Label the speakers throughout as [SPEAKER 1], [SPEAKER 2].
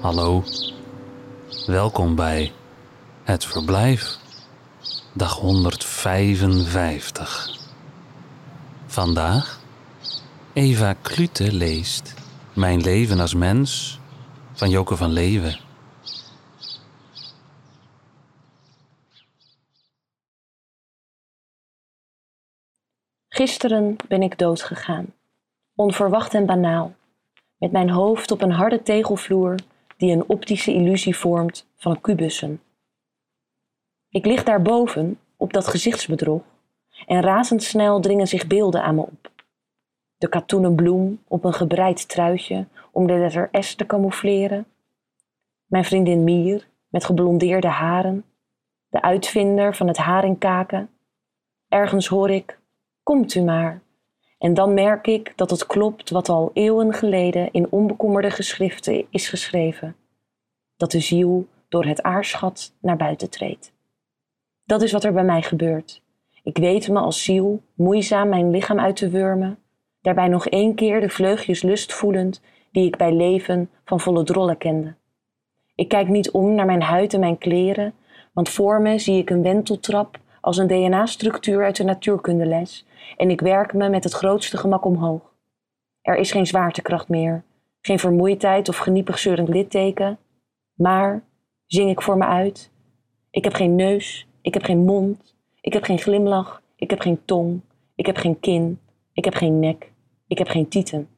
[SPEAKER 1] Hallo, welkom bij Het Verblijf, dag 155. Vandaag Eva Klute leest Mijn leven als mens van Joke van Leeuwen.
[SPEAKER 2] Gisteren ben ik doodgegaan, onverwacht en banaal, met mijn hoofd op een harde tegelvloer die een optische illusie vormt van kubussen. Ik lig daarboven op dat gezichtsbedrog en razendsnel dringen zich beelden aan me op. De katoenen bloem op een gebreid truitje om de letter S te camoufleren. Mijn vriendin Mier met geblondeerde haren. De uitvinder van het haringkaken. Ergens hoor ik Komt u maar. En dan merk ik dat het klopt wat al eeuwen geleden in onbekommerde geschriften is geschreven: dat de ziel door het aarschat naar buiten treedt. Dat is wat er bij mij gebeurt. Ik weet me als ziel moeizaam mijn lichaam uit te wurmen, daarbij nog één keer de vleugjes lust voelend die ik bij leven van volle drollen kende. Ik kijk niet om naar mijn huid en mijn kleren, want voor me zie ik een wenteltrap als een DNA-structuur uit de natuurkundeles en ik werk me met het grootste gemak omhoog. Er is geen zwaartekracht meer, geen vermoeidheid of geniepig zeurend litteken, maar, zing ik voor me uit, ik heb geen neus, ik heb geen mond, ik heb geen glimlach, ik heb geen tong, ik heb geen kin, ik heb geen nek, ik heb geen tieten.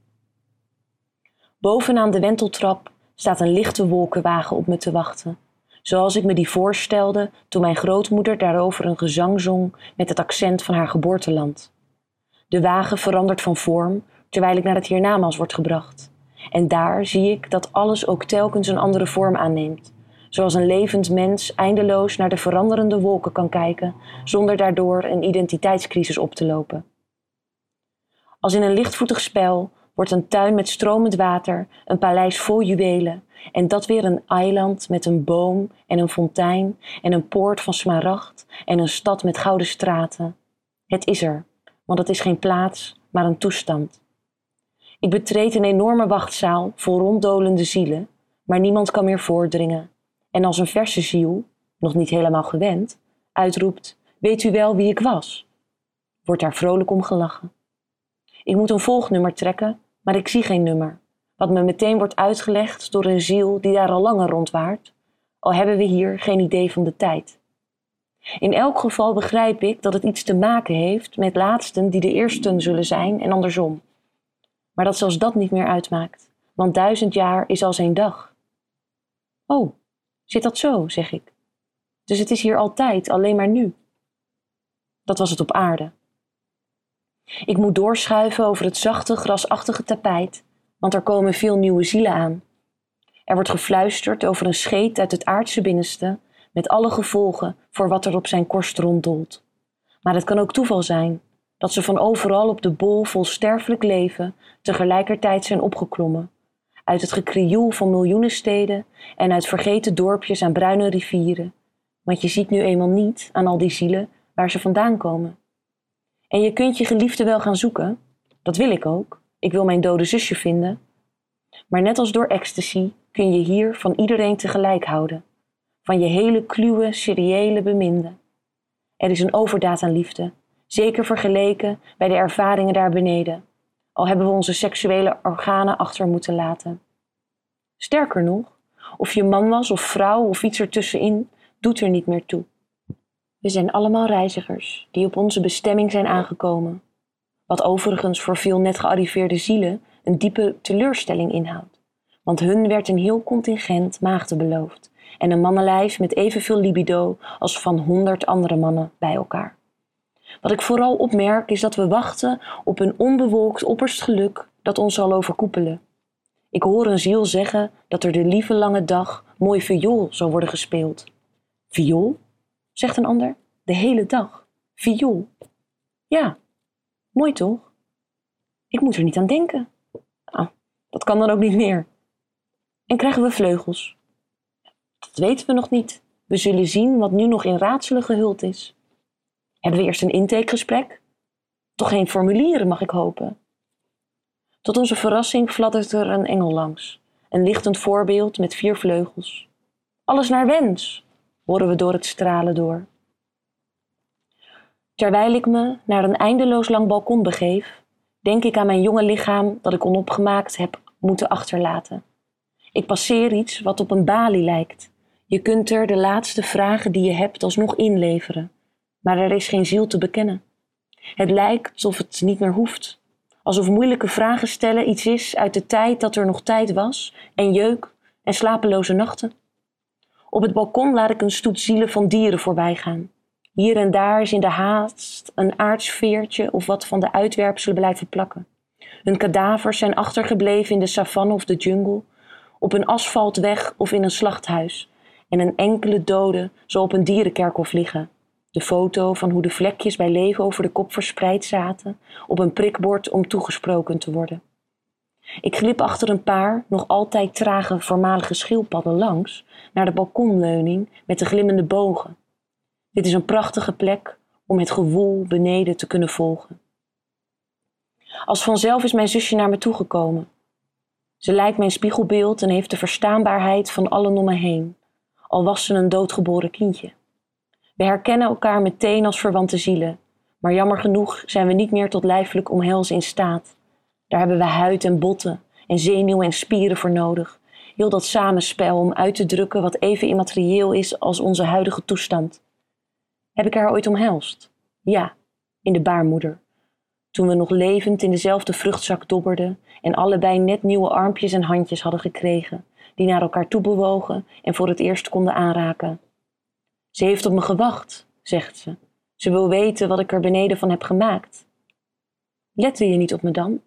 [SPEAKER 2] Bovenaan de wenteltrap staat een lichte wolkenwagen op me te wachten, zoals ik me die voorstelde toen mijn grootmoeder daarover een gezang zong met het accent van haar geboorteland. De wagen verandert van vorm terwijl ik naar het hiernamaals wordt gebracht. En daar zie ik dat alles ook telkens een andere vorm aanneemt, zoals een levend mens eindeloos naar de veranderende wolken kan kijken zonder daardoor een identiteitscrisis op te lopen. Als in een lichtvoetig spel wordt een tuin met stromend water een paleis vol juwelen en dat weer een eiland met een boom en een fontein en een poort van smaragd en een stad met gouden straten. Het is er, want het is geen plaats, maar een toestand. Ik betreed een enorme wachtzaal vol ronddolende zielen, maar niemand kan meer voordringen. En als een verse ziel, nog niet helemaal gewend, uitroept: Weet u wel wie ik was? Wordt daar vrolijk om gelachen. Ik moet een volgnummer trekken, maar ik zie geen nummer, wat me meteen wordt uitgelegd door een ziel die daar al langer rondwaart, al hebben we hier geen idee van de tijd. In elk geval begrijp ik dat het iets te maken heeft met laatsten die de eersten zullen zijn en andersom. Maar dat zelfs dat niet meer uitmaakt, want duizend jaar is als één dag. Oh, zit dat zo, zeg ik. Dus het is hier altijd, alleen maar nu. Dat was het op aarde. Ik moet doorschuiven over het zachte, grasachtige tapijt, want er komen veel nieuwe zielen aan. Er wordt gefluisterd over een scheet uit het aardse binnenste met alle gevolgen voor wat er op zijn korst ronddolt. Maar het kan ook toeval zijn dat ze van overal op de bol vol sterfelijk leven tegelijkertijd zijn opgeklommen, uit het gekrioel van miljoenen steden en uit vergeten dorpjes aan bruine rivieren, want je ziet nu eenmaal niet aan al die zielen waar ze vandaan komen. En je kunt je geliefde wel gaan zoeken, dat wil ik ook, ik wil mijn dode zusje vinden, maar net als door ecstasy kun je hier van iedereen tegelijk houden van je hele kluwe, seriële beminde. Er is een overdaad aan liefde, zeker vergeleken bij de ervaringen daar beneden, al hebben we onze seksuele organen achter moeten laten. Sterker nog, of je man was of vrouw of iets ertussenin, doet er niet meer toe. We zijn allemaal reizigers die op onze bestemming zijn aangekomen, wat overigens voor veel net gearriveerde zielen een diepe teleurstelling inhoudt, want hun werd een heel contingent maagden beloofd en een mannenlijf met evenveel libido als van honderd andere mannen bij elkaar. Wat ik vooral opmerk is dat we wachten op een onbewolkt opperst geluk dat ons zal overkoepelen. Ik hoor een ziel zeggen dat er de lieve lange dag mooi viool zal worden gespeeld. Viool? Zegt een ander. De hele dag. Viool. Ja, mooi toch? Ik moet er niet aan denken. Ah, dat kan dan ook niet meer. En krijgen we vleugels? Dat weten we nog niet. We zullen zien wat nu nog in raadselen gehuld is. Hebben we eerst een intakegesprek? Toch geen formulieren, mag ik hopen. Tot onze verrassing fladdert er een engel langs, een lichtend voorbeeld met vier vleugels. Alles naar wens, horen we door het stralen door. Terwijl ik me naar een eindeloos lang balkon begeef, denk ik aan mijn jonge lichaam dat ik onopgemaakt heb moeten achterlaten. Ik passeer iets wat op een balie lijkt. Je kunt er de laatste vragen die je hebt alsnog inleveren, maar er is geen ziel te bekennen. Het lijkt alsof het niet meer hoeft, alsof moeilijke vragen stellen iets is uit de tijd dat er nog tijd was, en jeuk en slapeloze nachten. Op het balkon laat ik een stoet zielen van dieren voorbijgaan. Hier en daar is in de haast een aardsveertje of wat van de uitwerpselen blijven plakken. Hun kadavers zijn achtergebleven in de savanne of de jungle, op een asfaltweg of in een slachthuis. En een enkele dode zal op een dierenkerkhof liggen. De foto van hoe de vlekjes bij leven over de kop verspreid zaten, op een prikbord om toegesproken te worden. Ik glip achter een paar, nog altijd trage voormalige schildpadden langs, naar de balkonleuning met de glimmende bogen. Dit is een prachtige plek om het gewoel beneden te kunnen volgen. Als vanzelf is mijn zusje naar me toegekomen. Ze lijkt mijn spiegelbeeld en heeft de verstaanbaarheid van allen om me heen, al was ze een doodgeboren kindje. We herkennen elkaar meteen als verwante zielen, maar jammer genoeg zijn we niet meer tot lijfelijk omhelzen in staat. Daar hebben we huid en botten en zenuwen en spieren voor nodig. Heel dat samenspel om uit te drukken wat even immaterieel is als onze huidige toestand. Heb ik haar ooit omhelst? Ja, in de baarmoeder. Toen we nog levend in dezelfde vruchtzak dobberden en allebei net nieuwe armpjes en handjes hadden gekregen, die naar elkaar toe bewogen en voor het eerst konden aanraken. Ze heeft op me gewacht, zegt ze. Ze wil weten wat ik er beneden van heb gemaakt. Lette je niet op me dan?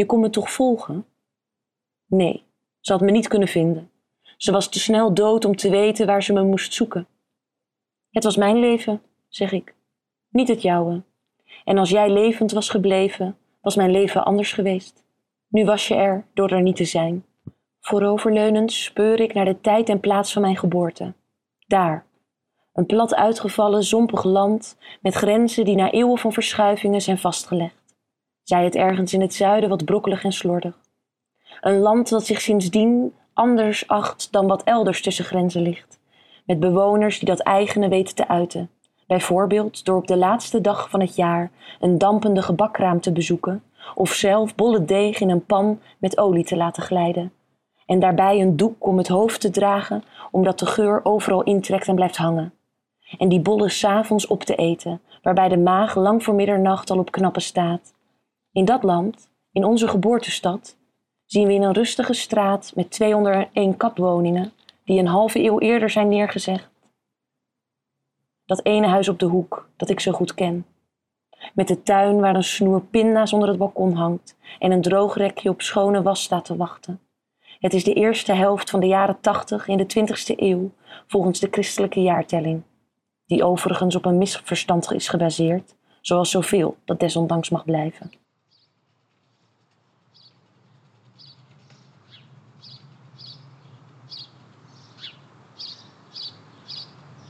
[SPEAKER 2] Je kon me toch volgen? Nee, ze had me niet kunnen vinden. Ze was te snel dood om te weten waar ze me moest zoeken. Het was mijn leven, zeg ik, niet het jouwe. En als jij levend was gebleven, was mijn leven anders geweest. Nu was je er door er niet te zijn. Vooroverleunend speur ik naar de tijd en plaats van mijn geboorte. Daar, een plat uitgevallen, zompig land met grenzen die na eeuwen van verschuivingen zijn vastgelegd. Zij het ergens in het zuiden wat brokkelig en slordig. Een land dat zich sindsdien anders acht dan wat elders tussen grenzen ligt, met bewoners die dat eigene weten te uiten. Bijvoorbeeld door op de laatste dag van het jaar een dampende gebakkraam te bezoeken of zelf bolle deeg in een pan met olie te laten glijden. En daarbij een doek om het hoofd te dragen, omdat de geur overal intrekt en blijft hangen. En die bollen s'avonds op te eten, waarbij de maag lang voor middernacht al op knappen staat. In dat land, in onze geboortestad, zien we in een rustige straat met 201 kapwoningen, die een halve eeuw eerder zijn neergezegd. Dat ene huis op de hoek, dat ik zo goed ken. Met de tuin waar een snoer pinda's onder het balkon hangt en een droogrekje op schone was staat te wachten. Het is de eerste helft van de jaren tachtig in de twintigste eeuw, volgens de christelijke jaartelling, die overigens op een misverstand is gebaseerd, zoals zoveel dat desondanks mag blijven.